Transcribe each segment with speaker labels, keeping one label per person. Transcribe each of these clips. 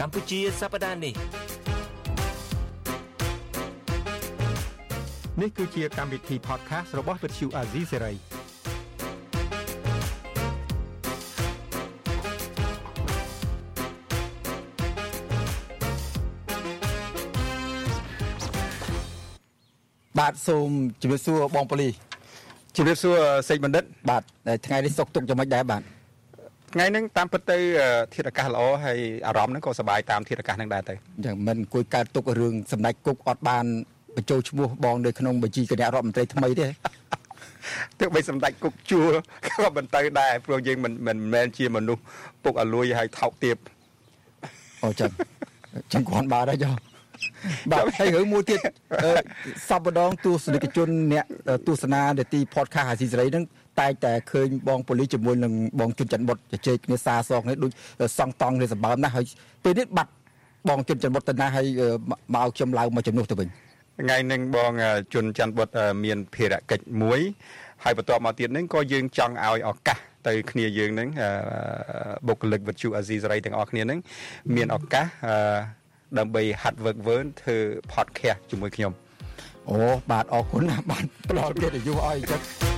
Speaker 1: កម្ពុជាសប្តាហ៍នេះ
Speaker 2: នេះគឺជាកម្មវិធី podcast របស់ Vuthu Azizi Serai
Speaker 3: បាទសូមជម្រាបសួរបងប៉ូលីស
Speaker 2: ជម្រាបសួរសេចបណ្ឌិត
Speaker 3: បាទថ្ងៃនេះសុកទុកយ៉ាងម៉េចដែរបាទ
Speaker 2: ថ្ងៃហ្នឹងតាមពិតទៅធាតុអាកាសល្អហើយអារម្មណ៍ហ្នឹងក៏សប្បាយតាមធាតុអាកាសហ្នឹងដែរទៅ
Speaker 3: យ៉ាងមិនអង្គុយកើតទុករឿងសម្ដេចគុកអត់បានបញ្ចូលឈ្មោះបងនៅក្នុងបញ្ជីគណៈរដ្ឋមន្ត្រីថ្មីទេ
Speaker 2: ទើបបីសម្ដេចគុកជួក៏មិនទៅដែរព្រោះយើងមិនមិនមែនជាមនុស្សពុកអលួយហើយថោកទាប
Speaker 3: អូចឹងចឹងគាត់បាទហើយចុះ បាទហើយរឿងមួយទៀតសពម្ដងទស្សនិកជនអ្នកទស្សនានាទី podcast អាស៊ីសេរីហ្នឹងតែងតែឃើញបងប៉ូលីសជាមួយនឹងបងជុនច័ន្ទបុតជជែកគ្នាសារសងនេះដូចសង់តង់គ្នាសម្បើមណាស់ហើយពេលនេះបាត់បងជុនច័ន្ទបុតទៅណាហើយមកខ្ញុំឡើងមកជំនួសទៅវិញ
Speaker 2: ថ្ងៃនេះបងជុនច័ន្ទបុតមានភារកិច្ចមួយហើយបន្ទាប់មកទៀតហ្នឹងក៏យើងចង់ឲ្យឱកាសទៅគ្នាយើងហ្នឹងបុគ្គលិកវិទ្យុអាស៊ីសេរីទាំងអស់គ្នាហ្នឹងមានឱកាស ដើម្បីហាត់ work work ធ្វើ podcast ជាមួយខ្ញុំ
Speaker 3: អូបាទអរគុណណាស់បាទផ្ដល់កិត្តិយសឲ្យចឹង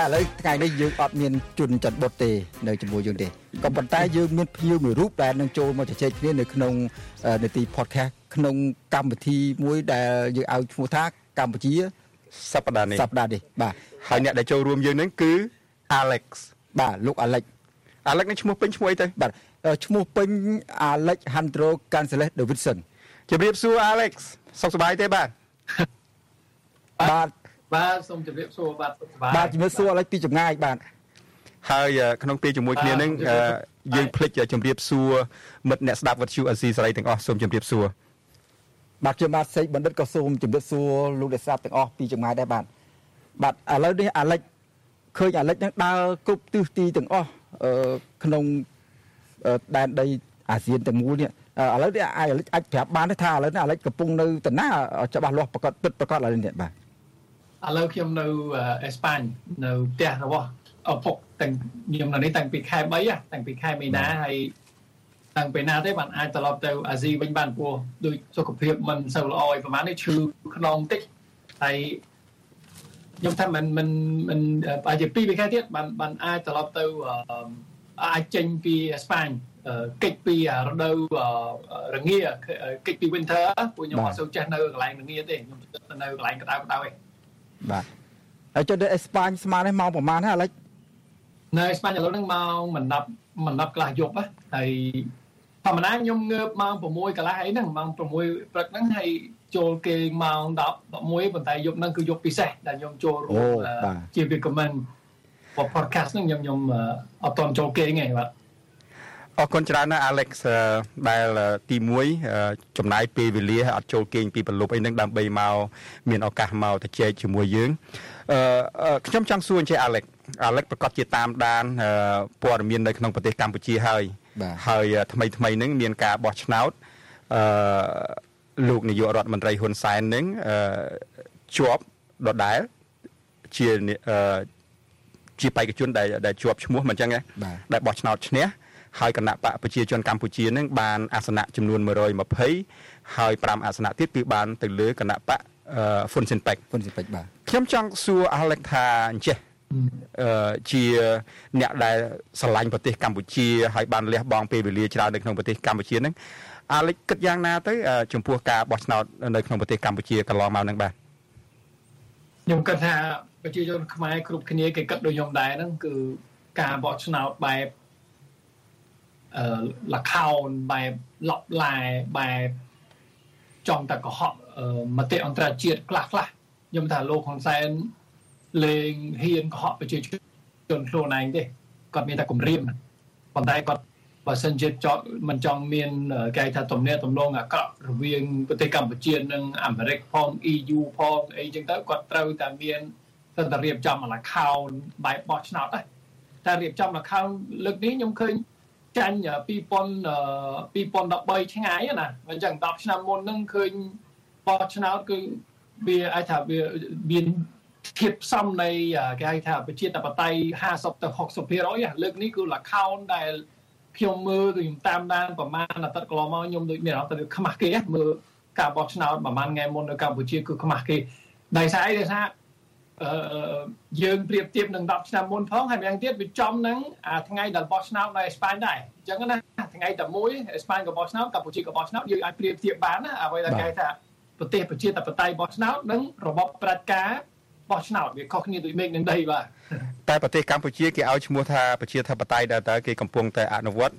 Speaker 3: តែឥឡូវថ្ងៃនេះយើងអត់មានជនចាត់បុតទេនៅជាមួយយើងទេក៏ប៉ុន្តែយើងមានភ្ញៀវមួយរូបដែលនឹងចូលមកជជែកគ្នានៅក្នុងនេតិ podcast ក្នុងកម្មវិធីមួយដែលយើងឲ្យឈ្មោះថាកម្ពុជា
Speaker 2: សប្តាហ៍នេះ
Speaker 3: សប្តាហ៍នេះបាទ
Speaker 2: ហើយអ្នកដែលចូលរួមយើងនឹងគឺ Alex
Speaker 3: បាទលោក Alex
Speaker 2: Alex នេះឈ្មោះពេញឈ្មោះអីទៅ
Speaker 3: បាទឈ្មោះពេញ Alejandro Gonzalez Davidson
Speaker 2: ជម្រាបសួរ Alex សុខសប្បាយទេបាទ
Speaker 3: បាទ
Speaker 4: បាទសូមជម្រាបសួរបាទសុខសប្បាយ
Speaker 3: បាទជម្រាបសួរឥឡូវពីចម្ងាយបាទ
Speaker 2: ហើយក្នុងពេលជាមួយគ្នានឹងយើងភ្លេចជម្រាបសួរមិត្តអ្នកស្ដាប់វិទ្យុអេស៊ីសេរីទាំងអស់សូមជម្រាបសួរ
Speaker 3: បាទខ្ញុំបាទសេកបណ្ឌិតក៏សូមជម្រាបសួរលោកអ្នកស្ដាប់ទាំងអស់ពីចម្ងាយដែរបាទបាទឥឡូវនេះអាលិចឃើញអាលិចនឹងដើរគ្រប់ទិសទីទាំងអស់ក្នុងដែនដីអាស៊ានទាំងមូលនេះឥឡូវនេះអាលិចអាចប្រាប់បានទេថាឥឡូវនេះអាលិចកំពុងនៅតាណាច្បាស់លាស់ប្រកាសពិតប្រកាសឥឡូវនេះបាទ
Speaker 4: ឥឡូវខ្ញុំនៅអេស្ប៉ាញនៅផ្ទះរបស់ឪពុកតាំងខ្ញុំនៅនេះតាំងពីខែ3តាំងពីខែមីនាហើយតាំងពីណាទេបានអាចត្រឡប់ទៅអាស៊ីវិញបានព្រោះដូចសុខភាពមិនសូវល្អឯប្រហែលនេះឈឺខ្នងតិចហើយខ្ញុំថាមិនមិនមិនអាចជា2ខែទៀតបានបានអាចត្រឡប់ទៅអាចចេញពីស្ប៉ាញកិច្ចពីរដូវរងាកិច្ចពី winter ពួកខ្ញុំអត់សូវចេះនៅកន្លែងរងាទេខ្ញុំទៅនៅកន្លែងក្តៅក្តៅឯង
Speaker 3: បាទហើយចុះទៅអេស្ប៉ាញស្មាននេះម៉ោងប្រហែលហ្នឹងឥឡូវ
Speaker 4: នៅអេស្ប៉ាញឥឡូវហ្នឹងម៉ោងមិនដាប់មិនដាប់ខ្លះយប់ហើយធម្មតាខ្ញុំងើបម៉ោង6កន្លះអីហ្នឹងម៉ោង6ព្រឹកហ្នឹងហើយចូលគេម៉ោង10 11ប៉ុន្តែយប់ហ្នឹងគឺយប់ពិសេសដែលខ្ញុំចូលរួមជា recommend podcast ហ្នឹងខ្ញុំខ្ញុំអត់តន់ចូលគេទេបាទ
Speaker 2: អរគុណច្រើនណាស់ Alex ដែលទី1ចំណាយពេលវេលាអត់ចូលគេងពីប្រលប់អីហ្នឹងដើម្បីមកមានឱកាសមកទៅជែកជាមួយយើងអឺខ្ញុំចង់សួរអញ្ចឹង Alex Alex ប្រកាសជាតាមដានព័ត៌មាននៅក្នុងប្រទេសកម្ពុជាហើយហើយថ្មីថ្មីហ្នឹងមានការបោះឆ្នោតអឺលោកនាយករដ្ឋមន្ត្រីហ៊ុនសែននឹងអឺជាប់ដដែលជាអឺជាបេក្ខជនដែលដែលជាប់ឈ្មោះមិនអញ្ចឹងទេដែលបោះឆ្នោតឈ្នះ ហើយគណៈបកប្រជាជនកម្ពុជានឹងបានអាសនៈចំនួន120ហើយ5អាសនៈទៀតគឺបានទៅលើគណៈបកហ្វុនស៊ិនប៉ិក
Speaker 3: ហ្វុនស៊ិនប៉ិកបាទ
Speaker 2: ខ្ញុំចង់សួរអាឡិចថាអញ្ចេះអឺជាអ្នកដែលស្រឡាញ់ប្រទេសកម្ពុជាហើយបានលះបង់ពេលវេលាច្រើននៅក្នុងប្រទេសកម្ពុជាហ្នឹងអាលិចគិតយ៉ាងណាទៅចំពោះការបោះឆ្នោតនៅក្នុងប្រទេសកម្ពុជាកន្លងមកហ្នឹងបាទ
Speaker 4: ខ្ញុំគិតថាប្រជាជនខ្មែរគ្រប់គ្នាគេគិតដូចខ្ញុំដែរហ្នឹងគឺការបោះឆ្នោតបែបអឺ លខោនបែបឡប់ឡាបែបចង់តែកុហកមតិអន្តរជាតិខ្លះខ្លះខ្ញុំថាលោកហ៊ុនសែនលេងហ៊ានកុហកប្រជាជនខ្លួនឯងទេគាត់មានតែគម្រាមប៉ុន្តែគាត់បើសិនជាចត់មិនចង់មានគេថាទំនាក់ទំនងអាក្រក់រវាងប្រទេសកម្ពុជានិងអាមេរិកផង EU ផងអីចឹងទៅគាត់ត្រូវតែមានសិនតែរៀបចំអាខោនបែបបោះឆ្នោតដែរតែរៀបចំអាខោនលើកនេះខ្ញុំឃើញ ចាញ់2000 2013ឆ្ងាយណាអញ្ចឹង10ឆ្នាំមុនហ្នឹងឃើញបោះឆ្នោតគឺវាអាចថាវាមានធៀបផ្សំនៃគេហៅថាប្រជាធិបតេយ្យ50ទៅ60%លើកនេះគឺ account ដែលខ្ញុំមើលគឺខ្ញុំតាមដានប្រហែលអាទិត្យកន្លងមកខ្ញុំដូចមានអារម្មណ៍ថាខ្មាស់គេមើលការបោះឆ្នោតប្រហែលថ្ងៃមុននៅកម្ពុជាគឺខ្មាស់គេដោយសារអីដោយសារអឺ យើងប្រៀបធៀបនឹង10ឆ្នាំមុនផងហើយម្យ៉ាងទៀតវាចំនឹងអាថ្ងៃដែលបោះឆ្នោតនៅអេស្ប៉ាញដែរអញ្ចឹងណាថ្ងៃតែមួយអេស្ប៉ាញក៏បោះឆ្នោតកម្ពុជាក៏បោះឆ្នោតយើងអាចប្រៀបធៀបបានណាអ្វីដែលគេថាប្រទេសប្រជាធិបតេយ្យបោះឆ្នោតនិងរបបប្រជាការបោះឆ្នោតវាខុសគ្នាដូចមេឃនឹងដីបាទ
Speaker 2: តែប្រទេសកម្ពុជាគេឲ្យឈ្មោះថាប្រជាធិបតេយ្យដែលតើគេកំពុងតែអនុវត្ត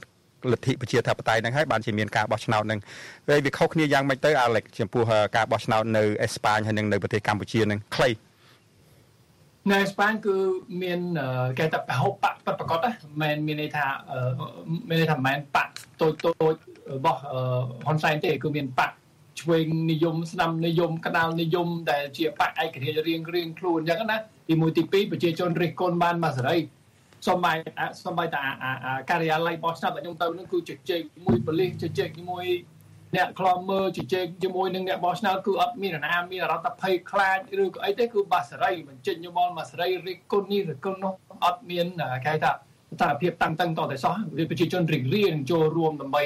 Speaker 2: លទ្ធិប្រជាធិបតេយ្យហ្នឹងហើយបានជាមានការបោះឆ្នោតហ្នឹងហើយវាខុសគ្នាយ៉ាងម៉េចទៅអាឡិចចំពោះការបោះឆ្នោតនៅអេស្ប៉ាញហើយនិងនៅប្រទេសកម្ពុជាហ្នឹងខ្លី
Speaker 4: នៅអេស្ប៉ាញគឺមានគេថាប្រហុបបាក់ពិតប្រកបណាមិនមានន័យថាមានន័យថាមិនបាក់តូចតូចរបស់ហ៊ុនសែនទេគឺមានបាក់ឆ្វេងនិយមស្ដាំនិយមក្តាលនិយមដែលជាបកឯករាជ្យរៀងរៀងខ្លួនអញ្ចឹងណាទី1ទី2ប្រជាជនរិះគន់បានមកសេរីសំបីសំបីតាការិយាល័យបោះឆ្នោតដែលខ្ញុំទៅនឹងគឺជជែកជាមួយប៉ូលីសជជែកជាមួយ អ្នកខ្លំមើលជជែកជាមួយនឹងអ្នកបោះឆ្នោតគឺអត់មានអាណាមានរដ្ឋភ័យខ្លាចឬក៏អីទេគឺបាសេរីបញ្ចេញយោបល់មកសេរីរិះគន់នេះរិះគន់នោះអត់មានគេថាស្ថានភាពតាំងតឹងតតែសោះប្រជាជនរៀងរៀងចូលរួមដើម្បី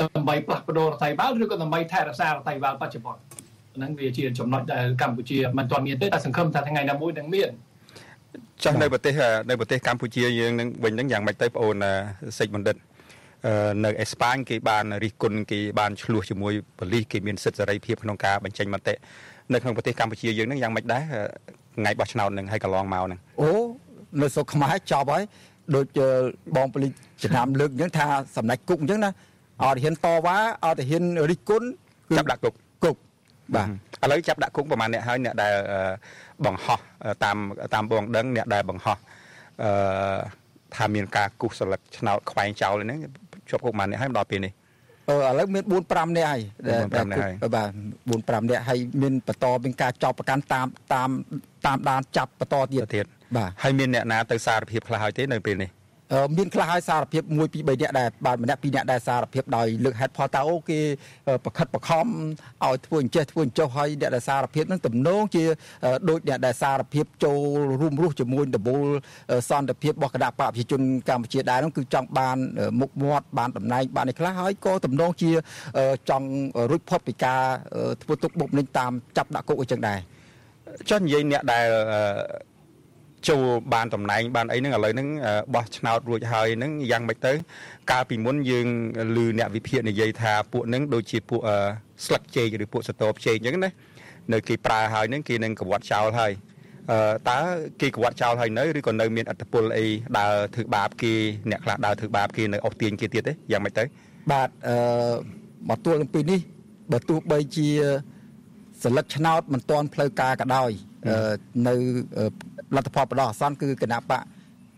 Speaker 4: ដើម្បីផ្លាស់ប្ដូររដ្ឋាភិបាលឬក៏ដើម្បីថែរក្សារដ្ឋាភិបាលបច្ចុប្បន្នហ្នឹងវាជាចំណុចដែលកម្ពុជាមិនទាន់មានទេតែសង្ឃឹមថាថ្ងៃណាមួយនឹងមាន
Speaker 2: ចាស់នៅប្រទេសនៅប្រទេសកម្ពុជាយើងនឹងវិញនឹងយ៉ាងម៉េចទៅបងអូនសេចបណ្ឌិត នៅអេស្ប៉ាញគេបានរិះគន់គេបានឆ្លោះជាមួយប៉ូលីសគេមានសិទ្ធិសេរីភាពក្នុងការបញ្ចេញមតិនៅក្នុងប្រទេសកម្ពុជាយើងនឹងយ៉ាងម៉េចដែរថ្ងៃបោះឆ្នោតនឹងហើយកន្លងមកនឹង
Speaker 3: អូនៅស្រុកខ្មែរចប់ហើយដូចបងប៉ូលីសចំណាំលើកអញ្ចឹងថាសម្ដេចគុកអញ្ចឹងណាអត់ហ៊ានតវ៉ាអត់ហ៊ានរិះគន់
Speaker 2: ចាប់ដាក់គុក
Speaker 3: គុក
Speaker 2: បាទឥឡូវចាប់ដាក់គុកប្រហែលអ្នកហើយអ្នកដែលបង្ហោះតាមតាមបងដឹងអ្នកដែលបង្ហោះអឺថាមានការគូសស្លឹកឆ្នោតខ្វែងចោលហ្នឹង ជាប់គុកប្រហែលអ្នកហើយដល់ពេលនេះ
Speaker 3: អឺឥឡូវមាន4 5នាក់ហើយបាទ4 5នាក់ហើយមានបន្តមានការចោទប្រកាន់តាមតាមតាមដានចាប់បន្តទៀត
Speaker 2: ទៀតបាទហើយមានអ្នកណាទៅសារភាពខ្លះហើយទេនៅពេលនេះ
Speaker 3: មានខ្លះឲ្យសារភាព1 2 3នាក់ដែរបាទម្នាក់ពីរនាក់ដែរសារភាពដោយលើកហេតុផលតើអូគេប្រខិតប្រខំឲ្យធ្វើអញ្ចេះធ្វើអញ្ចោះឲ្យអ្នកដែលសារភាពនឹងទំនងជាដូចអ្នកដែលសារភាពចូលរួមរស់ជាមួយដបូលសន្តិភាពរបស់គណៈបកប្រជាជនកម្ពុជាដែរនោះគឺចង់បានមុខមាត់បានតំណែងបានឯខ្លះហើយក៏ទំនងជាចង់រួចផុតពីការធ្វើទុកបុកម្នេញតាមចាប់ដាក់គុកអញ្ចឹងដែរ
Speaker 2: ចុះនិយាយអ្នកដែល ចូលបានតំណែងបានអីហ្នឹងឥឡូវហ្នឹងបោះឆ្នោតរួចហើយហ្នឹងយ៉ាងម៉េចទៅ កាលពីមុនយើងឮអ្នកវិភាគនិយាយថាពួកហ្នឹងដូចជាពួកស្លឹកចេកឬពួកសតបចេកអញ្ចឹងណានៅគេប្រើហើយហ្នឹងគេនឹងកវត្តចោលហើយអឺតើគេកវត្តចោលហើយនៅឬក៏នៅមានអត្តពលអីដើរធ្វើបាបគេអ្នកខ្លះដើរធ្វើបាបគេនៅអស់ទាញគេទៀតទេយ៉ាងម៉េចទៅ
Speaker 3: បាទអឺមកទួលនឹងពីនេះបើទោះបីជាសិលឹកឆ្នោតមិនទាន់ផ្លូវការក៏ដោយនៅ លទ្ធផលបដោះអាសន្នគឺគណៈបក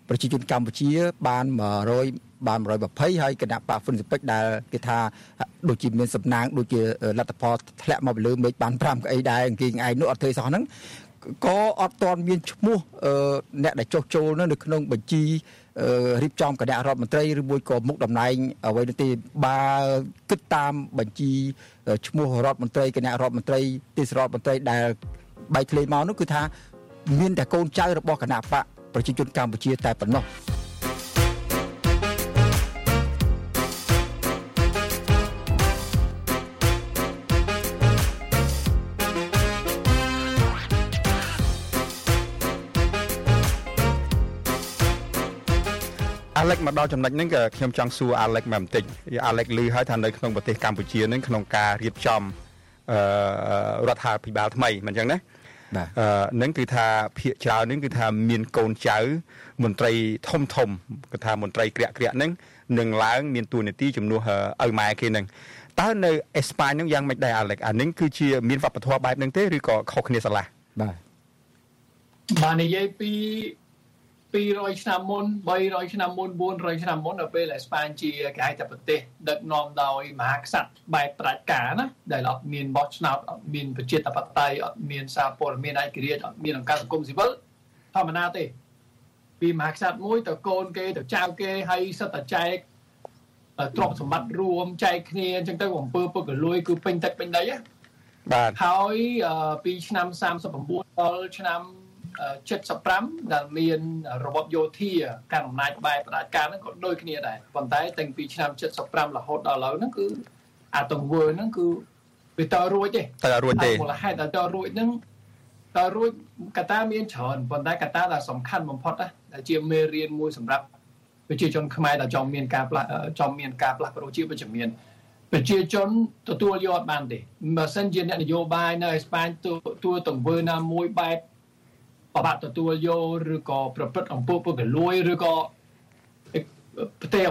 Speaker 3: ប្រជាជនកម្ពុជា បាន100បាន120ហើយគណៈបកហ្វុនស៊ីពិកដែលគេថាដូចជាមានសំណាងដូចជាលទ្ធផលធ្លាក់មកលើមេឃបាន5ក្អីដែរអង្គឯងឯងនោះអត់ធ្វើសោះហ្នឹងក៏អត់ទាន់មានឈ្មោះអ្នកដែលចុះចូលនៅក្នុងបញ្ជីរៀបចំគណៈរដ្ឋមន្ត្រីឬមួយក៏មុខតំណែងអ្វីនោះទេបើគិតតាមបញ្ជីឈ្មោះរដ្ឋមន្ត្រីគណៈរដ្ឋមន្ត្រីទេសរដ្ឋមន្ត្រីដែលបែកធ្លាយមកនោះគឺថា មានតែកូនចៅរបស់គណៈបកប្រជាជនកម្ពុជាតែប៉ុណ្ណោះ
Speaker 2: អាឡិចមកដល់ចំណុចហ្នឹងក៏ខ្ញុំចង់សួរអាឡិចមកបន្តិចអាឡិចឮហើយថានៅក្នុងប្រទេសកម្ពុជាហ្នឹងក្នុងការរៀបចំអឺរដ្ឋាភិបាលថ្មីមិនអញ្ចឹងណាបាទអឺ នឹងគឺថាភាកច្រើននឹងគឺថាមានកូនចៅមន្ត្រីធំធំគឺថាមន្ត្រីក្រាក់ក្រាក់នឹងនឹងឡើង មានតួនាទីជំនួសឪម៉ែគេនឹងតើនៅអេស្ប៉ាញនឹងយ៉ាងម៉េចដែរអាឡិចអានឹងគឺជាមានវប្បធម៌បែបហ្នឹងទេឬក៏ខុសគ្នាស្រឡះ
Speaker 3: បាទ
Speaker 4: បាទនិយាយពី 200ឆ្នាំមុន300ឆ្នាំមុន400ឆ្នាំមុននៅពេលអេស្ប៉ាញជាគេហៅថាប្រទេសដឹកនាំដោយមហាក្សត្របែបប្រជាការណាដែលអត់មានបោះឆ្នោតអត់មានប្រជាធិបតេយ្យអត់មានសារព័ត៌មានឯករាជ្យអត់មានអង្គការសង្គមស៊ីវិលធម្មតាទេពីមហាក្សត្រមួយទៅកូនគេទៅចៅគេហើយសិតតែចែកទ្រព្យសម្បត្តិរួមចែកគ្នាអញ្ចឹងទៅអំពើពុករលួយគឺពេញទឹកពេញដីណា
Speaker 2: បាទ
Speaker 4: ហើយពីឆ្នាំ39ដល់ឆ្នាំ 75ដែលមានរបបយោធាការអំណាចបែបផ្ដាច់ការហ្នឹងក៏ដូចគ្នាដែរប៉ុន្តែតាំងពីឆ្នាំ75រហូតដល់ឥឡូវហ្នឹងគឺអាទង្វើហ្នឹងគឺវាតរួចទេ
Speaker 2: តរួចទេ
Speaker 4: មូលហេតុដែលតរួចហ្នឹងតរួចកតាមានច្រើនប៉ុន្តែកតាដែលសំខាន់បំផុតណាដែលជាមេរៀនមួយសម្រាប់ប្រជាជនខ្មែរដែលចង់មានការផ្លាស់ចង់មានការផ្លាស់ប្ដូរជាវិជ្ជមានប្រជាជនទទួលយកអត់បានទេបើសិនជាអ្នកនយោបាយនៅអេស្ប៉ាញទទួលទង្វើណាមួយបែប បបាក់ទទួលយកឬក៏ប្រព្រឹត្តអំពើពុករលួយឬក៏ប្រទេស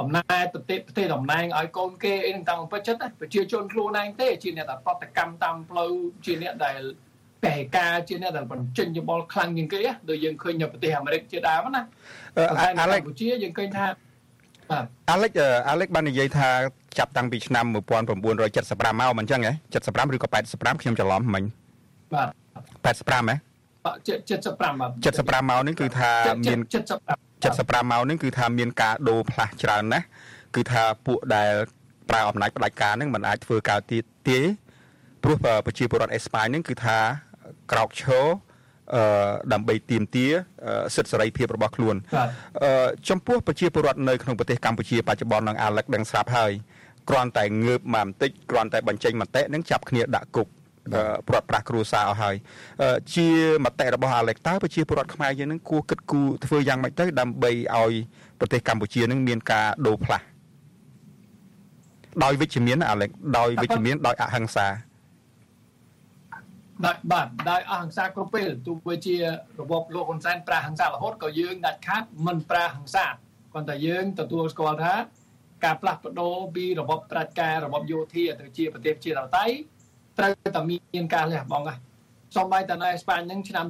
Speaker 4: អំណាចប្រទេសប្រទេសតំណែងឲ្យកូនគេអីនឹងតាមពិតចិត្តប្រជាជនខ្លួនឯងទេជាអ្នកដែលប្រតិកម្មតាមផ្លូវជាអ្នកដែលកែការជាអ្នកដែលបញ្ចេញយោបល់ខ្លាំងជាងគេដូចយើងឃើញនៅប្រទេសអាមេរិកជាដើមណាអាឡិចកម្ពុជាយើងឃើញថា
Speaker 2: បាទអាឡិចអាឡិចបាននិយាយថាចាប់តាំងពីឆ្នាំ1975មកមិនអញ្ចឹងហ៎75ឬក៏85ខ្ញុំច្រឡំមិញ
Speaker 4: បាទ
Speaker 2: 85ហ៎
Speaker 4: 75បាទ
Speaker 2: 75មកនេះគឺថាមាន75 75មកនេះគឺថាមានការដូរផ្លាស់ច្រើនណាស់គឺថាពួកដែលប្រើអំណាចផ្ដាច់ការនឹងមិនអាចធ្វើការទៀតទេព្រោះប្រជាពលរដ្ឋអេស្ប៉ាញនឹងគឺថាក្រោកឈរអឺដើម្បីទាមទារសិទ្ធិសេរីភាពរបស់ខ្លួនអឺចំពោះប្រជាពលរដ្ឋនៅក្នុងប្រទេសកម្ពុជាបច្ចុប្បន្ននឹងអាឡិកដឹងស្រាប់ហើយគ្រាន់តែងើបមកបន្តិចគ្រាន់តែបញ្ចេញមតិនឹងចាប់គ្នាដាក់គុក ព្រាត់ប្រាសគ្រួសារអស់ហើយជាមតិរបស់អាឡិកតើប្រជាពលរដ្ឋខ្មែរយើងនឹងគួរគិតគូរធ្វើយ៉ាងម៉េចទៅដើម្បីឲ្យប្រទេសកម្ពុជានឹងមានការដូរផ្លាស់ដោយវិជ្ជមានអាឡិកដោយវិជ្ជមានដោយអហិង្សា
Speaker 4: ដោយបាទដោយអហិង្សាគ្រប់ពេលទោះបីជារបបលោកហ៊ុនសែនប្រើហិង្សារហូតក៏យើងដាច់ខាតមិនប្រើហិង្សាប៉ុន្តែយើងទទួលស្គាល់ថាការផ្លាស់ប្ដូរពីរបបប្រជាការរបបយោធាទៅជាប្រទេសជាត តៃត្រូវតែមានការលះបង់ហ្នឹងសំបីតានៅអេស្ប៉ាញហ្នឹងឆ្នាំ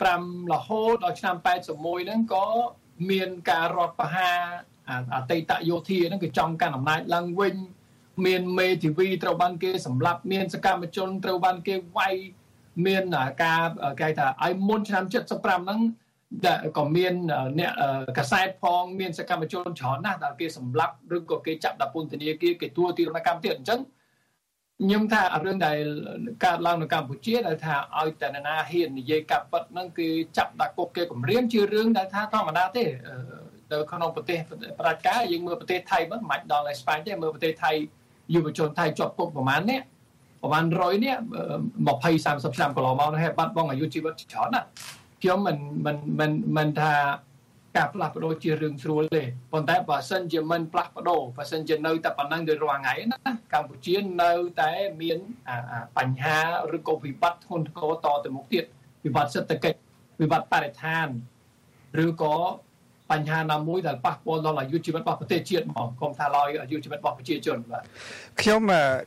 Speaker 4: 75រហូតដល់ឆ្នាំ81ហ្នឹងក៏មានការរដ្ឋប្រហារអតីតយោធាហ្នឹងគឺចង់កាន់អំណាចឡើងវិញមានមេធាវីត្រូវបានគេសម្លាប់មានសកម្មជនត្រូវបានគេវាយមានការគេថាឲ្យមុនឆ្នាំ75ហ្នឹងក៏មានអ្នកកសែតផងមានសកម្មជនច្រើនណាស់ដែលគេសម្លាប់ឬក៏គេចាប់ដាក់ពន្ធនាគារគេទួទីរណកម្មទៀតអញ្ចឹង ខ្ញុំថារឿងដែលកើតឡើងនៅកម្ពុជាដែលថាឲ្យតែណាហ៊ាននិយាយកាប់ប៉ិតហ្នឹងគឺចាប់ដាក់គុកគេគម្រាមជារឿងដែលថាធម្មតាទេនៅក្នុងប្រទេសប្រជាការយើងមើលប្រទេសថៃមិនមិនដល់អេស្ប៉ាញទេមើលប្រទេសថៃយុវជនថៃជាប់គុកប្រហែលនេះប្រហែល100នេះ20 30ឆ្នាំកន្លងមកហើយបាត់បង់អាយុជីវិតច្រើនណាស់ខ្ញុំមិនមិនមិនមិនថា ការផ្លាស់ប្ដូរជារឿងស្រួលទេប៉ុន្តែបើសិនជាមិនផ្លាស់ប្ដូរបើសិនជានៅតែប៉ុណ្ណឹងដូចរាល់ថ្ងៃណាកម្ពុជានៅតែមានបញ្ហាឬក៏វិបត្តិធ្ងន់ធ្ងរតទៅមុខទៀតវិបត្តិសេដ្ឋកិច្ចវិបត្តិបរិស្ថានឬក៏បញ្ហាណាមួយដែលប៉ះពាល់ដល់អាយុជីវិតរបស់ប្រទេសជាតិហ្មងកុំថាឡើយអាយុជីវិតរបស់ប្រជាជនបាទ
Speaker 2: ខ្ញុំ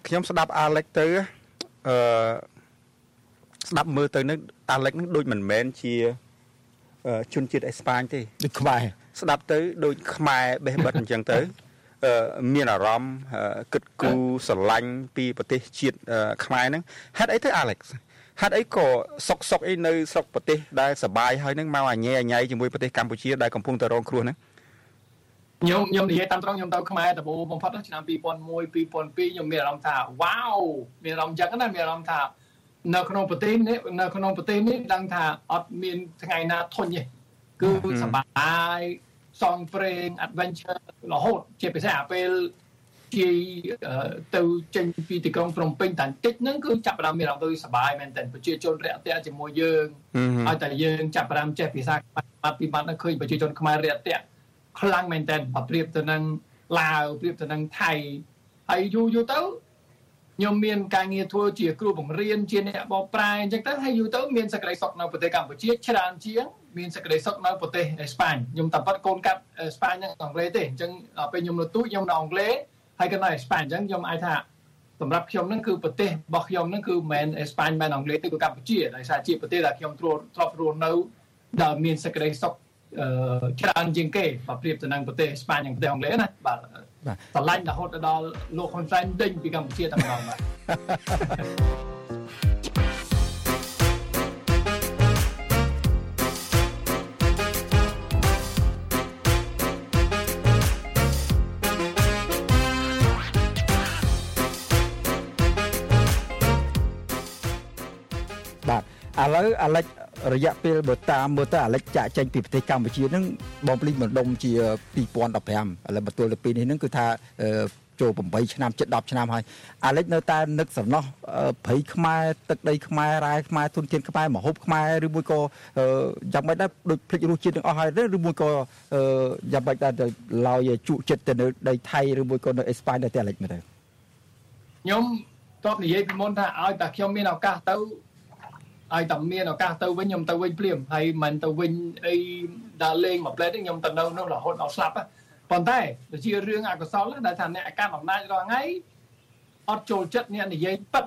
Speaker 2: ខ្ញុំស្ដាប់អាឡិចទៅអឺស្ដាប់មើលទៅនឹងអាឡិចនឹងដូចមិនមែនជា ជនជាតិអេស្ប៉ាញទេ
Speaker 3: ដូចខ្មែរ
Speaker 2: ស្ដាប់ទៅដូចខ្មែរបេះបិទអញ្ចឹងទៅមានអារម្មណ៍គិតគូរស្រឡាញ់ពីប្រទេសជាតិខ្មែរហ្នឹងហេតុអីទៅអាឡិចហេតុអីក៏សុកសុកអីនៅស្រុកប្រទេសដែលសបាយហើយនឹងមកអញែអញ៉ៃជាមួយប្រទេសកម្ពុជាដែលកំពុងតែរងគ្រោះហ្នឹង
Speaker 4: ខ្ញុំខ្ញុំនិយាយតាមត្រង់ខ្ញុំទៅខ្មែរដំបូងបំផុតឆ្នាំ2001 2002ខ្ញុំមានអារម្មណ៍ថាវ៉ាវមានអារម្មណ៍ចឹងណាមានអារម្មណ៍ថា នៅក្នុងប្រទេសនេះនៅក្នុងប្រទេសនេះដឹងថាអត់មានថ្ងៃណាធន់ទេគឺសបាយសងព្រេង adventure រហូតជាពិសេសអាពេលជាទៅចេញពីទីក្រុងភ្នំពេញតែបន្តិចហ្នឹងគឺចាប់ផ្ដើមមានអារម្មណ៍ទៅសបាយមែនតើប្រជាជនរាក់ទាក់ជាមួយយើងឲ្យតែយើងចាប់ផ្ដើមចេះភាសាខ្មែរពីបាត់ហ្នឹងឃើញប្រជាជនខ្មែររាក់ទាក់ខ្លាំងមែនតើបើប្រៀបទៅនឹងឡាវប្រៀបទៅនឹងថៃហើយយូរយូរទៅ ខ្ញុំមានការងារធ្វើជាគ្រូបង្រៀនជាអ្នកបកប្រែអញ្ចឹងទៅហើយយូរទៅមានសក្តិសុខនៅប្រទេសកម្ពុជាច្រើនជាងមានសក្តិសុខនៅប្រទេសអេស្ប៉ាញខ្ញុំតែប៉ាត់កូនកាត់អេស្ប៉ាញនិងអង់គ្លេសទេអញ្ចឹងដល់ពេលខ្ញុំនៅទូខ្ញុំនៅអង់គ្លេសហើយក៏នៅអេស្ប៉ាញអញ្ចឹងខ្ញុំអាចថាសម្រាប់ខ្ញុំហ្នឹងគឺប្រទេសរបស់ខ្ញុំហ្នឹងគឺមិនមែនអេស្ប៉ាញមិនមែនអង់គ្លេសទេគឺកម្ពុជាដោយសារជាប្រទេសដែលខ្ញុំធ្លាប់ធ្លាប់រស់នៅដែលមានសក្តិសុខច្រើនជាងគេបើប្រៀបទៅនឹងប្រទេសអេស្ប៉ាញនិងប្រទេសអង់គ្លេសណាបាទ បាទស្រឡាញ់រហូតដល់លោកហ៊ុនសែនដេញពីកម្ពុជាតែម្ដងបាទ
Speaker 3: ឥឡូវអាលិច រយៈពេលបើតាមមើលទៅអាឡិចចាក់ចេញពីប្រទេសកម្ពុជាហ្នឹងបងភ្លីម្ដុំជា2015ឥឡូវបន្ទល់ទៅពេលនេះហ្នឹងគឺថាចូល8ឆ្នាំជិត10ឆ្នាំហើយអាឡិចនៅតែនឹកសំណោះព្រៃខ្មែរទឹកដីខ្មែររ៉ែខ្មែរទុនធានខ្មែរមហូបខ្មែរឬមួយក៏យ៉ាងម៉េចដែរដូចភ្លេចរសជាតិទាំងអស់ហើយឬមួយក៏យ៉ាងម៉េចដែរឡើយជក់ចិត្តទៅនៅដីថៃឬមួយក៏នៅអេស្ប៉ាញដែរតែអាឡិចមើលទៅ
Speaker 4: ខ្ញុំតបនិយាយពីមុនថាឲ្យតែខ្ញុំមានឱកាសទៅ ឲ្យតែមានឱកាសទៅវិញខ្ញុំទៅវិញភ្លាមហើយមិនទៅវិញអីដើរលេងមួយផ្លែទេខ្ញុំទៅនៅនោះរហូតដល់ស្លាប់ប៉ុន្តែវាជារឿងអកុសលដែលថាអ្នកកាន់អំណាចរាល់ថ្ងៃអត់ចូលចិត្តអ្នកនិយាយប៉ិត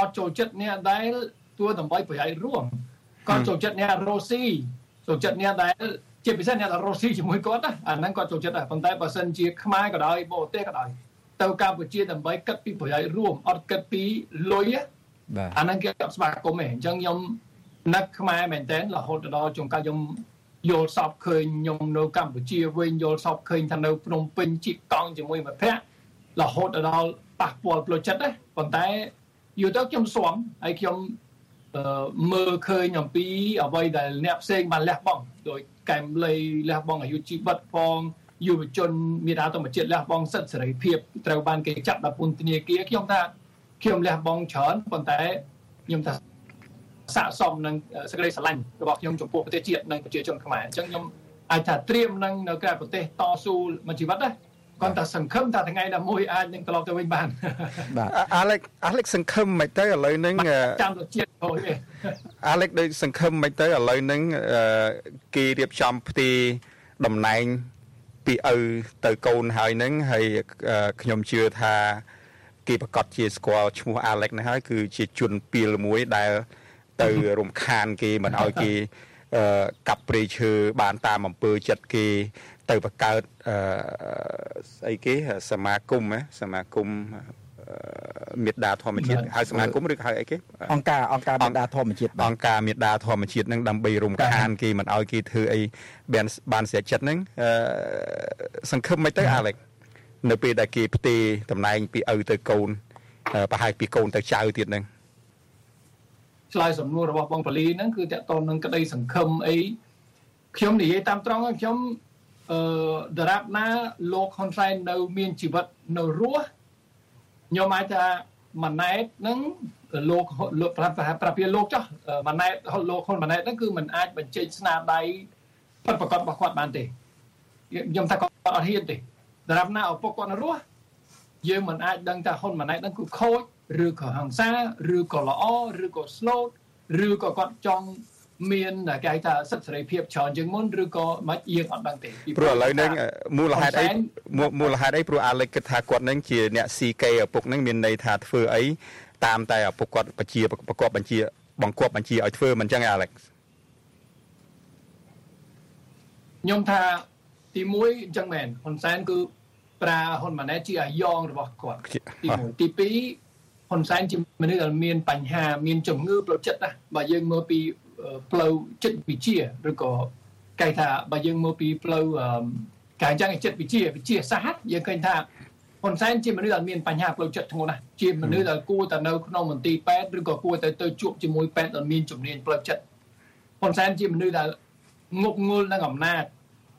Speaker 4: អត់ចូលចិត្តអ្នកដែលទួដើម្បីប្រយោជន៍រួមគាត់ចូលចិត្តអ្នករ៉ូស៊ីចូលចិត្តអ្នកដែលជាពិសេសអ្នករ៉ូស៊ីជាមួយគាត់អាហ្នឹងគាត់ចូលចិត្តដែរប៉ុន្តែបើសិនជាខ្មែរក៏ដោយបរទេសក៏ដោយទៅកម្ពុជាដើម្បីគិតពីប្រយោជន៍រួមអត់គិតពីលុយបាទ អាហ្នឹងគេអត់ស្វាគមន៍ទេអញ្ចឹងខ្ញុំនឹកខ្មែរមែនតើរហូតដល់ជួនកាលខ្ញុំយល់សពឃើញខ្ញុំនៅកម្ពុជាវិញយល់សពឃើញថានៅភ្នំពេញជីកកង់ជាមួយមិត្តភ័ក្តិរហូតដល់ប៉ះពាល់ផ្លូវចិត្តណាប៉ុន្តែយូរទៅខ្ញុំស្វំហើយខ្ញុំមើលឃើញអំពីអ្វីដែលអ្នកផ្សេងបានលះបង់ដោយកែមលីលះបង់អាយុជីវិតផងយុវជនមេដាធម្មជាតិលះបង់សិទ្ធិសេរីភាពត្រូវបានគេចាប់ដាក់ពន្ធនាគារខ្ញុំថា ខ្ញុំលះបង់ច្រើនប៉ុន្តែខ្ញុំថាស័កសមនឹងសេចក្តីស្រឡាញ់របស់ខ្ញុំចំពោះប្រទេសជាតិនិងប្រជាជនខ្មែរអញ្ចឹងខ្ញុំអាចថាត្រៀមនឹងនៅក្រៅប្រទេសតស៊ូមួយជីវិតណាគាត់តែសង្ឃឹមថាថ្ងៃណាមួយអាចនឹងត្រឡប់ទៅវិញបាន
Speaker 2: បាទអាឡិចអាឡិចសង្ឃឹមមិនទៅឥឡូវហ្នឹង
Speaker 4: ចាំទៅជាតិហូច
Speaker 2: អាឡិចដូចសង្ឃឹមមិនទៅឥឡូវហ្នឹងគេរៀបចំផ្ទីតំណែងពីឪទៅកូនហើយហ្នឹងហើយខ្ញុំជឿថា គេប្រកាសជាស្គាល់ឈ្មោះអាឡិចនេះហើយគឺជាជនពីលមួយដែលទៅរំខានគេមិនឲ្យគេកាប់ព្រៃឈើបានតាមអំពើចិត្តគេទៅបង្កើតស្អីគេសមាគមសមាគមមេដាធម្មជាតិហៅសមាគមឬហៅអីគេ
Speaker 3: អង្គការអង្គការមេដាធម្មជាតិ
Speaker 2: អង្គការមេដាធម្មជាតិនឹងដើម្បីរំខានគេមិនឲ្យគេធ្វើអីបានបានស្រាចិត្តហ្នឹងសង្ឃឹមមិនទៅអាឡិច នៅពេលដែលគេផ្ទេរតំណែងពីឪទៅកូនប្រហែលពីកូនទៅចៅទៀតហ្នឹង
Speaker 4: ឆ្លើយសំណួររបស់បងប៉ូលីហ្នឹងគឺតកតនឹងក្តីសង្ឃឹមអីខ្ញុំនិយាយតាមត្រង់ខ្ញុំអឺដរាបណាលោកហ៊ុនសែននៅ មានជីវិតនៅរស់ខ្ញុំអាចថាម៉ាណែតហ្នឹងលោកលោកប្រាប់ប្រាប់ពីលោកចោះម៉ាណែតលោកហ៊ុនម៉ាណែតហ្នឹងគឺมันអាចបញ្ចេញស្នាដៃពិតប្រកបរបស់គាត់បានទេខ្ញុំថាគាត់អត់ហ៊ានទេ ដរាបណាឪពុកគាត់នៅរស់យើងមិនអាចដឹងថាហ៊ុនម៉ាណែតហ្នឹងគឺខូចឬក៏ហង្សាឬក៏ល្អឬក៏ slow ឬក៏គាត់ចង់មានគេហៅថាសិទ្ធិសេរីភាពច្រើនជាងមុនឬក៏មិនយើងអត់ដឹងទេ
Speaker 2: ព្រោះឥឡូវហ្នឹងមូលហេតុអីមូលហេតុអីព្រោះអាឡិចគិតថាគាត់ហ្នឹងជាអ្នកស៊ីកេឪពុកហ្នឹងមានន័យថាធ្វើអីតាមតែឪពុកគាត់បញ្ជាប្រកបបញ្ជាបង្គាប់បញ្ជាឲ្យធ្វើមិនចឹងអាឡិច
Speaker 4: ខ្ញុំថាទី1អញ្ចឹងមែនហ៊ុនសែនគឺ ប្រាហ៊ុនម៉ាណែតជាអាយ៉ងរបស់គាត់ទី1ទី2ហ៊ុនសែនជាមនុស្សដែលមានបញ្ហាមានជំងឺផ្លូវចិត្តណាបើយើងមើលពីផ្លូវចិត្តវិទ្យាឬក៏គេថាបើយើងមើលពីផ្លូវការចាំងចិត្តវិទ្យាវិទ្យាសាស្ត្រយើងឃើញថាហ៊ុនសែនជាមនុស្សដែលមានបញ្ហាផ្លូវចិត្តធ្ងន់ណាស់ជាមនុស្សដែលគួរតែនៅក្នុងមន្ទីរពេទ្យឬក៏គួរតែទៅជួបជាមួយពេទ្យដែលមានជំនាញផ្លូវចិត្តហ៊ុនសែនជាមនុស្សដែលងប់ងល់នឹងអំណាច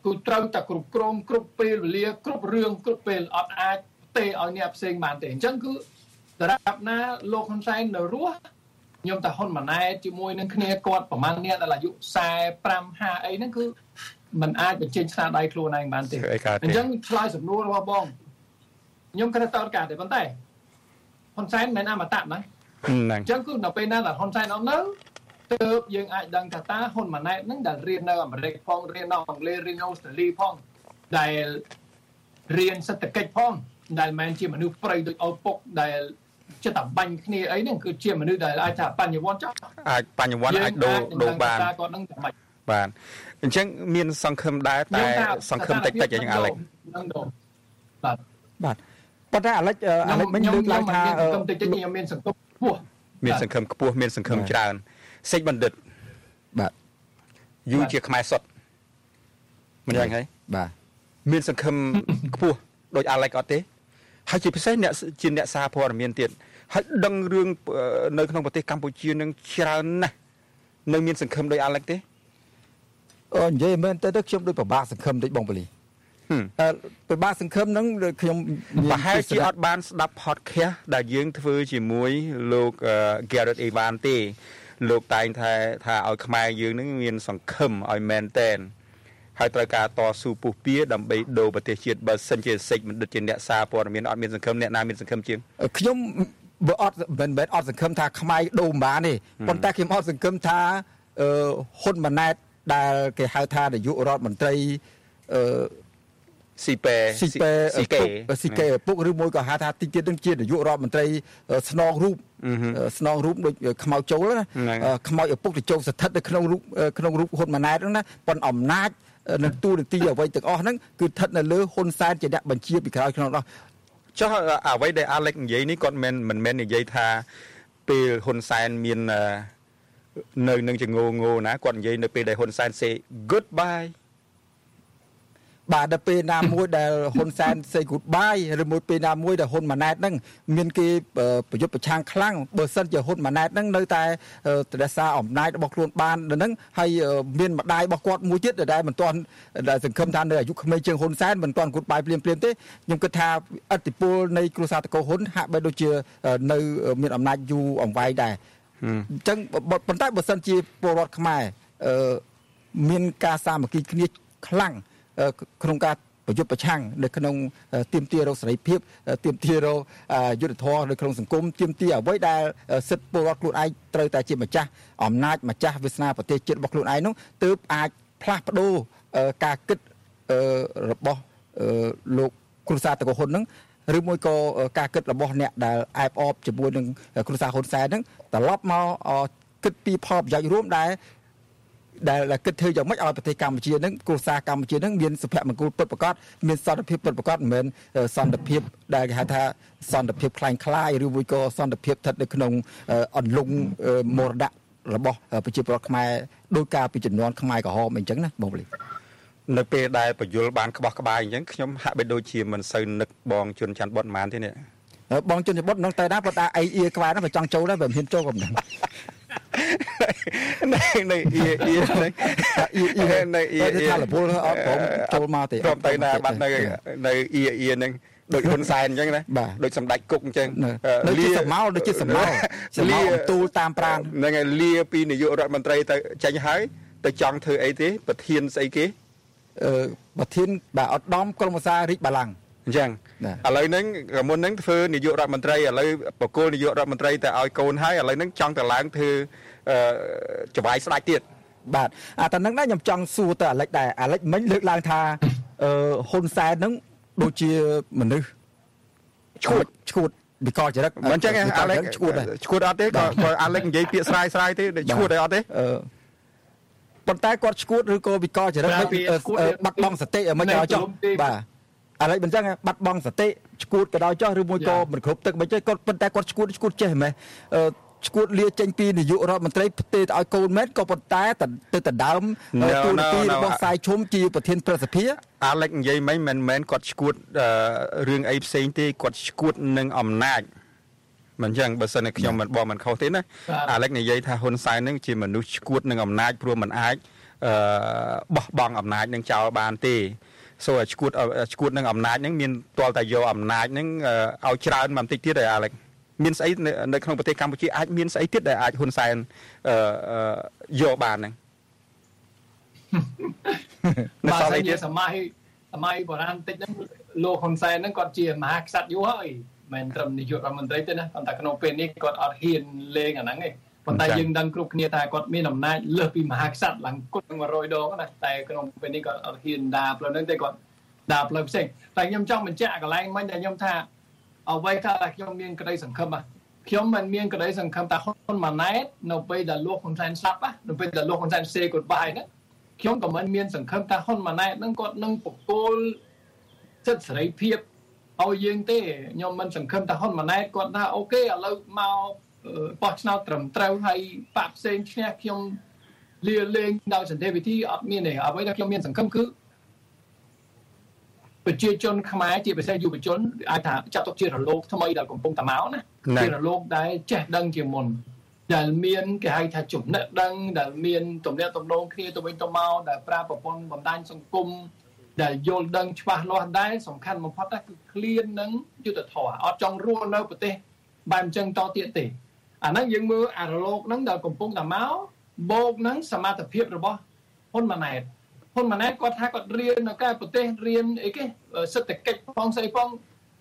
Speaker 4: គឺត្រូវតែគ្រប់គ្រងគ្រប់ពេលវេលាគ្រប់រឿងគ្រប់ពេលអត់អាចទេឲ្យអ្នកផ្សេងបានទេអញ្ចឹងគឺដរាបណាលោកហ៊ុនសែននៅរស់ខ្ញុំតាហ៊ុនម៉ាណែតជាមួយនឹងគ្នាគាត់ប្រហែលអ្នកដែលអាយុ45 50អីហ្នឹងគឺมันអាចបញ្ចេញស្នាដៃខ្លួនឯងបានទេអញ្ចឹងឆ្លើយសំណួររបស់បងខ្ញុំគិតតើការទេប៉ុន្តែហ៊ុនសែនមិនអមតៈណាអញ្ចឹងគឺដល់ពេលណាដែលហ៊ុនសែនអត់នៅ ទើបយើងអាចដឹងថាតើហ៊ុនម៉ាណែតហ្នឹងដែលរៀននៅអាមេរិកផងរៀននៅអង់គ្លេសរៀននៅអូស្ត្រាលីផងដែលរៀនសេដ្ឋកិច្ចផងដែលមិនជាមនុស្សប្រៃដូចឪពុកដែលចិត្តតែបាញ់គ្នាអីហ្នឹងគឺជាមនុស្សដែលអាចថាបញ្ញវន្តចោះ
Speaker 2: អាចបញ្ញវន្តអាចដូរដូរបានគាត់នឹងបាច់បាទអញ្ចឹងមានសង្ឃឹមដែរតែសង្ឃឹមតិចតិចយ៉ាងអាឡិច
Speaker 3: បាទបាទប៉ុន្តែអាឡិចអាឡិចមិញលើកឡើងថា
Speaker 4: សង្ឃឹមតិចតិចខ្ញុំមានសង្ឃឹមខ្ពស់
Speaker 2: មានសង្ឃឹមខ្ពស់មានសង្ឃឹមច្រើន សេចបណ្ឌិត
Speaker 3: បាទ
Speaker 2: យូរជាខ្មែរសុទ្ធមិនយ៉ាងហី
Speaker 3: បាទ
Speaker 2: មានសង្ឃឹមខ្ពស់ដូចអាឡិចអត់ទេហើយជាពិសេសអ្នកជាអ្នកសារព័ត៌មានទៀតហើយដឹងរឿងនៅក្នុងប្រទេសកម្ពុជានឹងច្រើនណាស់នៅមានសង្ឃឹមដោយអាឡិចទេ
Speaker 3: អូនិយាយមែនទៅទៅខ្ញុំដូចពិបាកសង្ឃឹមដូចបងបលីអឺពិបាកសង្ឃឹមហ្នឹងខ្ញុំ
Speaker 2: ប្រហែលជាអត់បានស្ដាប់ podcast ដែលយើងធ្វើជាមួយលោក Garrett Evan ទេ លោកតែងថាថាឲ្យខ្មែរយើងនឹងមានសង្ឃឹមឲ្យមែនតែនហើយត្រូវការតស៊ូពុះពៀដើម្បីដូរប្រទេសជាតិបើសិនជាសេចមិនដិតជាអ្នកសារព័ត៌មានអត់មានសង្ឃឹមអ្នកណាមានសង្ឃឹមជាង
Speaker 3: ខ្ញុំបើអត់មិនមែនអត់សង្ឃឹមថាខ្មែរដូរមិនបានទេប៉ុន្តែខ្ញុំអត់សង្ឃឹមថាអឺហ៊ុនម៉ាណែតដែលគេហៅថានាយករដ្ឋមន្ត្រីអឺ
Speaker 2: ស៊ីប៉ែ
Speaker 3: ស៊ីប៉ែស៊ីកេស៊ីកេពុកឬមួយក៏ហៅថាទីទៀតនឹងជានាយករដ្ឋមន្ត្រីស្នងរូបស្នងរូបដូចខ្មៅចូលណាខ្មៅឪពុកទៅចូលស្ថិតនៅក្នុងរូបក្នុងរូបហ៊ុនម៉ាណែតហ្នឹងណាប៉ុនអំណាចនៅទូនាទីអ្វីទាំងអស់ហ្នឹងគឺស្ថិតនៅលើហ៊ុនសែនជាអ្នកបញ្ជាពីក្រោយក្នុងនោះ
Speaker 2: ចុះអ្វីដែលអាឡិចនិយាយនេះគាត់មិនមិនមែននិយាយថាពេលហ៊ុនសែនមាននៅនឹងចងងោណាគាត់និយាយនៅពេលដែលហ៊ុនសែន say goodbye
Speaker 3: បាទដល់ពេលណាមួយដែលហ៊ុនសែន say goodbye ឬមួយពេលណាមួយដែលហ៊ុនម៉ាណែតហ្នឹងមានគេប្រយុទ្ធប្រឆាំងខ្លាំងបើសិនជាហ៊ុនម៉ាណែតហ្នឹងនៅតែរក្សាអំណាចរបស់ខ្លួនបានហ្នឹងហើយមានម្ដាយរបស់គាត់មួយទៀតដែលមិនទាន់ដែលសង្ឃឹមថានៅអាយុក្មេងជាងហ៊ុនសែនមិនទាន់ goodbye ភ្លាមភ្លាមទេខ្ញុំគិតថាអតិពលនៃគ្រួសារតកោហ៊ុនហាក់បីដូចជានៅមានអំណាចយូរអង្វែងដែរអញ្ចឹងប៉ុន្តែបើសិនជាពលរដ្ឋខ្មែរមានការសាមគ្គីគ្នាខ្លាំង ក្នុងការប្រយុទ្ធប្រឆាំងនៅក្នុងទៀមទារោគសេរីភាពទៀមទារោគយុទ្ធធរនៅក្នុងសង្គមទៀមទាអ្វីដែលសិទ្ធិពលរដ្ឋខ្លួនឯងត្រូវតែជាម្ចាស់អំណាចម្ចាស់វាសនាប្រទេសជាតិរបស់ខ្លួនឯងនោះទើបអាចផ្លាស់ប្ដូរការគិតរបស់លោកគ្រូសាតកោហ៊ុននឹងឬមួយក៏ការគិតរបស់អ្នកដែលអែបអបជាមួយនឹងគ្រួសារហ៊ុនសែនហ្នឹងត្រឡប់មកគិតពីផលប្រយោជន៍រួមដែល ដែលគិតធ្វើយ៉ាងម៉េចឲ្យប្រទេសកម្ពុជានឹងគ្រួសារកម្ពុជានឹងមានសុភមង្គលពិតប្រាកដមានសន្តិភាពពិតប្រាកដមិនមែនសន្តិភាពដែលគេហៅថាសន្តិភាពคล้ายคล้ายឬមួយក៏សន្តិភាពស្ថិតនៅក្នុងអន្លង់មរតករបស់ប្រជាពលរដ្ឋខ្មែរដោយការពីចំនួនខ្មែរក្រហមអីចឹងណាបងលី
Speaker 2: នៅពេលដែលបយលបានក្បោះក្បាយអញ្ចឹងខ្ញុំហាក់បីដូចជាមិនសូវនឹកបងជុនច័ន្ទបុតប៉ុន្មានទេនេះ
Speaker 3: បងជុនច័ន្ទបុតនឹងទៅណាប៉ុន្តែអីអៀក្បែរហ្នឹងបើចង់ចូលដែរបើមិនហ៊ានចូលក៏មិន
Speaker 2: នៅនៅអ៊ីអ៊ីនៅអ៊ីអ៊ីនៅអ៊ីអ៊ី
Speaker 3: ថាលពលអត់ព្រមចូលមកទេ
Speaker 2: ព្រមទៅណាបាត់នៅនៅអ៊ីអ៊ីហ្នឹងដូចហ៊ុនសែនអញ្ចឹងណាដូចសម្ដេចគុកអញ្ចឹង
Speaker 3: ដូចជាសមោលដូចជាសមោលសមោលទូលតាមប្រាំ
Speaker 2: ហ្នឹងហើយលាពីនាយករដ្ឋមន្ត្រីទៅចេញហើយទៅចង់ធ្វើអីទេ ប្រធានស្អីគេ
Speaker 3: អឺប្រធានបាទអត់ដំក្រមសាររាជបល្ល័ង្ក
Speaker 2: អញ្ចឹងឥឡូវហ្នឹងមុនហ្នឹងធ្វើនាយករដ្ឋមន្ត្រីឥឡូវបកគលនាយករដ្ឋមន្ត្រីទៅឲ្យកូនហើយឥឡូវហ្នឹងចង់ទៅឡើងធ្វើចវាយស្ដាច់ទៀត
Speaker 3: បាទអាតនឹងដែរខ្ញុំចង់សួរទៅអាលិចដែរអាលិចមិញលើកឡើងថាអឺហ៊ុនសែនហ្នឹងដូចជាមនុស្សឈួតឈួតវិកលចរិត
Speaker 2: មិនចឹងអាលិចឈួតឈួតអត់ទេក៏ក៏អាលិចនិយាយពាក្យស្រាយស្រាយទេឈួតអត់ទេអឺ
Speaker 3: ប៉ុន្តែគាត់ឈួតឬក៏វិកលចរិតបាត់បង់សតិមិនឲ្យចុះបាទ អាឡិចមិនចឹងបាត់បង់សតិឈួតក៏ដោយចុះឬមួយក៏មិនគ្រប់ទឹកមិនចេះគាត់ប៉ុន្តែគាត់ឈួតឈួតចេះហ្មងឈួតលាចេញពីនាយករដ្ឋមន្ត្រីផ្ទេទៅឲ្យកូនមែនក៏ប៉ុន្តែទៅដដើមទូនាទីរបស់សាយឈុំជាប្រធានប្រសិទ្ធិ
Speaker 2: អាឡិចនិយាយមិនមិនមែនគាត់ឈួតរឿងអីផ្សេងទេគាត់ឈួតនឹងអំណាចមិនចឹងបើសិនតែខ្ញុំមិនបងមិនខុសទេណាអាឡិចនិយាយថាហ៊ុនសែននឹងជាមនុស្សឈួតនឹងអំណាចព្រោះមិនអាចអឺបោះបង់អំណាចនឹងចោលបានទេ សូឈួតឈួតនឹងអំណាចនឹងមានទាល់តែយកអំណាចនឹងឲ្យច្រើនមកបន្តិចទៀតហើយអាឡិចមានស្អីនៅក្នុងប្រទេសកម្ពុជាអាចមានស្អីទៀតដែលអាចហ៊ុនសែនអឺយកបានហ្នឹង
Speaker 4: បាទនិយាយសម័យសម័យបុរាណតិចហ្នឹងលោកហ៊ុនសែនហ្នឹងគាត់ជាមហាក្សត្រយូរហើយមិនត្រឹមនាយករដ្ឋមន្ត្រីទេណាប៉ុន្តែក្នុងពេលនេះគាត់អត់ហ៊ានលេងអាហ្នឹងទេ ប៉ុន្តែយើងដឹងគ្រប់គ្នាថាគាត់មានអំណាចលើសពីមហាក្សត្រឡើងគត់100ដងណាតែក្នុងពេលនេះគាត់អត់ហ៊ានដើរផ្លូវហ្នឹងទេគាត់ដើរផ្លូវផ្សេងតែខ្ញុំចង់បញ្ជាក់កន្លែងមិញដែលខ្ញុំថាអ្វីថាខ្ញុំមានក្តីសង្ឃឹមខ្ញុំមិនមានក្តីសង្ឃឹមថាហ៊ុនម៉ាណែតនៅពេលដែលលោកហ៊ុនសែនស្លាប់នៅពេលដែលលោកហ៊ុនសែនសេគាត់បាយណាខ្ញុំក៏មិនមានសង្ឃឹមថាហ៊ុនម៉ាណែតនឹងគាត់នឹងបកគោលសិទ្ធិសេរីភាពឲ្យយើងទេខ្ញុំមិនសង្ឃឹមថាហ៊ុនម៉ាណែតគាត់ថាអូខេឥឡូវមក បោះឆ្នោតត្រឹមត្រូវហើយបាក់ផ្សេងឈ្នះខ្ញុំលាលែងដោយសន្តិវិធីអត់មានទេអ្វីដែលខ្ញុំមានសង្ឃឹមគឺប្រជាជនខ្មែរជាពិសេសយុវជនអាចថាចាត់ទុកជារលកថ្មីដែលកំពុងតែមកណាជារលកដែលចេះដឹងជាមុនដែលមានគេហៅថាចំណេះដឹងដែលមានទំនាក់ទំនងគ្នាទៅវិញទៅមកដែលប្រើប្រព័ន្ធបណ្ដាញសង្គមដែលយល់ដឹងច្បាស់លាស់ដែរសំខាន់បំផុតគឺឃ្លាននឹងយុទ្ធធរអត់ចង់រស់នៅប្រទេសបែបអញ្ចឹងតទៀតទេ អាហ្នឹងយើងមើលអារលកហ្នឹងដែលកំពុងតែមកបូកនឹងសមត្ថភាពរបស់ហ៊ុនម៉ាណែតហ៊ុនម៉ាណែតគាត់ថាគាត់រៀននៅកែប្រទេសរៀនអីគេសេដ្ឋកិច្ចផងស្អីផង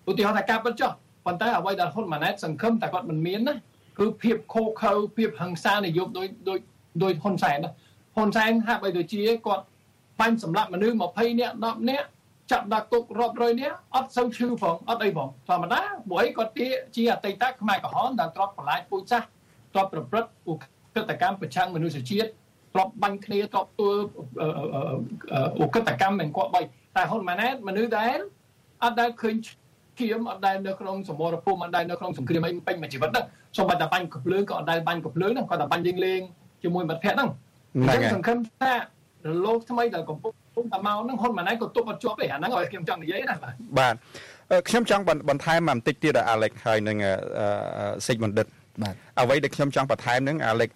Speaker 4: ឧទាហរណ៍ថាការពិតចុះប៉ុន្តែអ្វីដែលហ៊ុនម៉ាណែតសង្ឃឹមតែគាត់មិនមានណាគឺភាពខូខើភាពហិង្សានិយមដោយដោយដោយហ៊ុនសែនណាហ៊ុនសែនហាក់បីដូចជាគាត់បាញ់សម្លាប់មនុស្ស20នាក់10នាក់ ចាប់ដាក់គុករាប់រយនាក់អត់សូវឈឺផងអត់អីផងធម្មតាព្រោះអីគាត់ជាអតីតខ្មែរក្រហមដែលទ្របបន្លាចពូជសាសទ្របប្រព្រឹត្តឧក្រិដ្ឋកម្មប្រឆាំងមនុស្សជាតិទ្របបាញ់គ្នាទ្របធ្វើឧក្រិដ្ឋកម្មមិនគាត់បីតែហ៊ុនម៉ាណែតមនុស្សដែលអត់ដែលឃើញគៀមអត់ដែលនៅក្នុងសមរភូមិអត់ដែលនៅក្នុងសង្គ្រាមអីពេញមួយជីវិតហ្នឹងសូម្បីតែបាញ់កំភ្លើងក៏អត់ដែលបាញ់កំភ្លើងហ្នឹងគាត់តែបាញ់លេងលេងជាមួយមិត្តភក្តិហ្នឹងអញ្ចឹងសង្ឃឹមថារលកថ្មីដែលកំពុង តែមកហ្នឹងហ៊ុនម៉ាណែតក៏ទប់អត់ជាប់ទេអាហ្នឹងឲ្យខ្ញុំចង់និយាយណាបាទ
Speaker 2: បាទខ្ញុំចង់បន្ថែមបន្តិចទៀតអាឡិចហើយនឹងសេចបណ្ឌិតបាទអ្វីដែលខ្ញុំចង់បន្ថែមហ្នឹងអាឡិច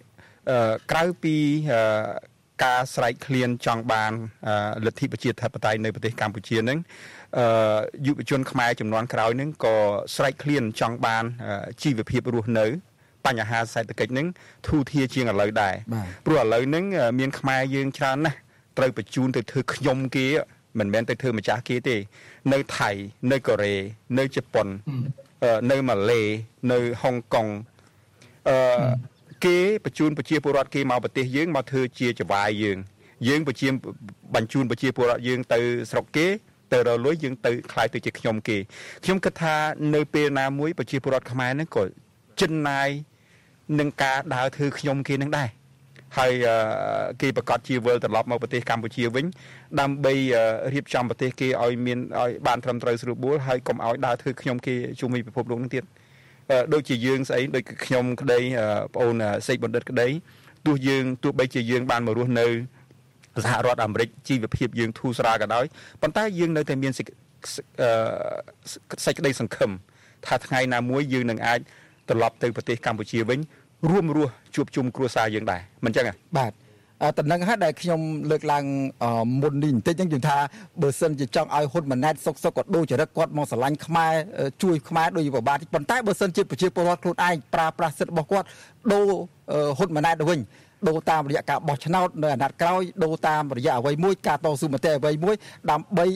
Speaker 2: ក្រៅពីការស្រែកឃ្លានចង់បានលទ្ធិប្រជាធិបតេយ្យនៅប្រទេសកម្ពុជានឹងយុវជនខ្មែរចំនួនក្រោយនឹងក៏ស្រែកឃ្លានចង់បានជីវភាពរស់នៅបញ្ហាសេដ្ឋកិច្ចនឹងធូរធារជាងឥឡូវដែរព្រោះឥឡូវហ្នឹងមានខ្មែរយើងច្រើនណាស់ ត្រូវបញ្ជូនទៅធ្វើខ្ញុំគេមិនមែនទៅធ្វើម្ចាស់គេទេ នៅថៃនៅកូរ៉េនៅជប៉ុននៅម៉ាឡេនៅហុងកុងអឺគេបញ្ជូនប្រជាពលរដ្ឋគេមកប្រទេសយើងមកធ្វើជាចវាយយើងយើងបញ្ជាបញ្ជូនប្រជាពលរដ្ឋយើងទៅស្រុកគេទៅរលួយយើងទៅខ្លាយទៅជាខ្ញុំគេខ្ញុំគិតថានៅពេលណាមួយប្រជាពលរដ្ឋខ្មែរហ្នឹងក៏ចិនណាយនឹងការដើរធ្វើខ្ញុំគេនឹងដែរ ហើយគេប្រកាសជាវិលត្រឡប់មកប្រទេសកម្ពុជាវិញ ដើម្បីរៀបចំប្រទេសគេឲ្យមានឲ្យបានត្រឹមត្រូវស្រួលបួលហើយកុំឲ្យដើរធ្វើខ្ញុំគេជុំវិញពិភពលោកនឹងទៀតដូចជាយើងស្អីដូចខ្ញុំក្តីបងអូនសេកបណ្ឌិតក្តីទោះយើងទោះបីជាយើងបានមករស់នៅសហរដ្ឋអាមេរិកជីវភាពយើងធូរស្រាលក៏ដោយប៉ុន្តែយើងនៅតែមានសេចក្តីសង្ឃឹមថាថ្ងៃណាមួយយើងនឹងអាចត្រឡប់ទៅប្រទេសកម្ពុជាវិញ រួមរស់ជួបជុំគ្រួសារយើងដែរមិនចឹងទេ
Speaker 3: បាទតំណឹងហើយដែលខ្ញុំលើកឡើងមុននេះបន្តិចហ្នឹងយើងថាបើសិនជាចង់ឲ្យហ៊ុនម៉ាណែតសុកសុកក៏ដូចចរិតគាត់មកស្រឡាញ់ខ្មែរជួយខ្មែរដោយប្របាទប៉ុន្តែបើសិនជាប្រជាពលរដ្ឋខ្លួនឯងប្រើប្រាស់សិទ្ធិរបស់គាត់ដូរហ៊ុនម៉ាណែតទៅវិញដូរតាមរយៈការបោះឆ្នោតនៅអាណត្តិក្រោយដូរតាមរយៈអ្វីមួយការតស៊ូមតិអ្វីមួយដើម្បី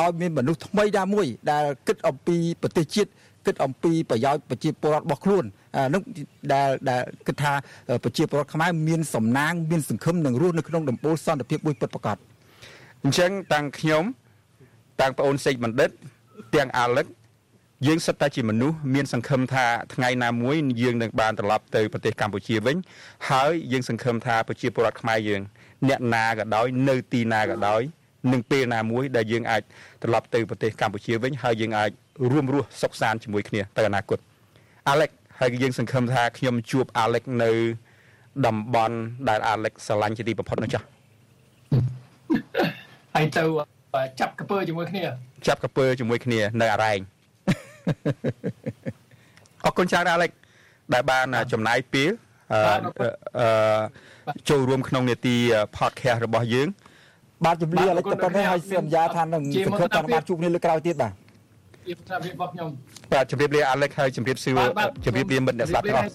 Speaker 3: ឲ្យមានមនុស្សថ្មីដែរមួយដែលគិតអំពីប្រទេសជាតិ គិតអំពីប្រយោជន៍ប្រជាពលរដ្ឋរបស់ខ្លួននោះដែលដែលគិតថាប្រជាពលរដ្ឋខ្មែរមានសំណាងមានសង្ឃឹមនឹងរស់នៅក្នុងដំបូលសន្តិភាពមួយពិតប្រាកដ
Speaker 2: អញ្ចឹងតាំងខ្ញុំតាំងប្អូនសេកបណ្ឌិតទាំងអាលឹកយើងសិតតែជាមនុស្សមានសង្ឃឹមថាថ្ងៃណាមួយយើងនឹងបានត្រឡប់ទៅប្រទេសកម្ពុជាវិញហើយយើងសង្ឃឹមថាប្រជាពលរដ្ឋខ្មែរយើងអ្នកណាក៏ដោយនៅទីណាក៏ដោយនឹងពេលណាមួយដែលយើងអាចត្រឡប់ទៅប្រទេសកម្ពុជាវិញហើយយើងអាច រួមរស់សុខសាន្តជាមួយគ្នាទៅអនាគតអាឡិចហើយយើងសង្ឃឹមថាខ្ញុំជួបអាឡិចនៅតំបន់ដែលអាឡិចស្រឡាញ់ជាទីបំផុតនោះចាស់
Speaker 4: ហើយទៅចាប់កពើជាមួយគ្នា
Speaker 2: ចាប់កពើជាមួយគ្នានៅអរ៉ែងអរគុណច្រើនអាឡិចដែលបានចំណាយពេលអឺចូលរួមក្នុងនេតិ podcast របស់យើង
Speaker 3: បាទជំរាបអាឡិចតែប៉ុណ្ណេះឲ្យសន្យាថានឹងសង្ឃឹមថាបានជួបគ្នាលើក្រោយទៀតបាទ
Speaker 4: ជាប្រាប់របស់ខ្ញុំ
Speaker 2: បាទជម្រាបលាអាឡិចហើយជម្រាបសួរជម្រាបលាមិត្តអ្នកស្ដាប់ទាំងអស់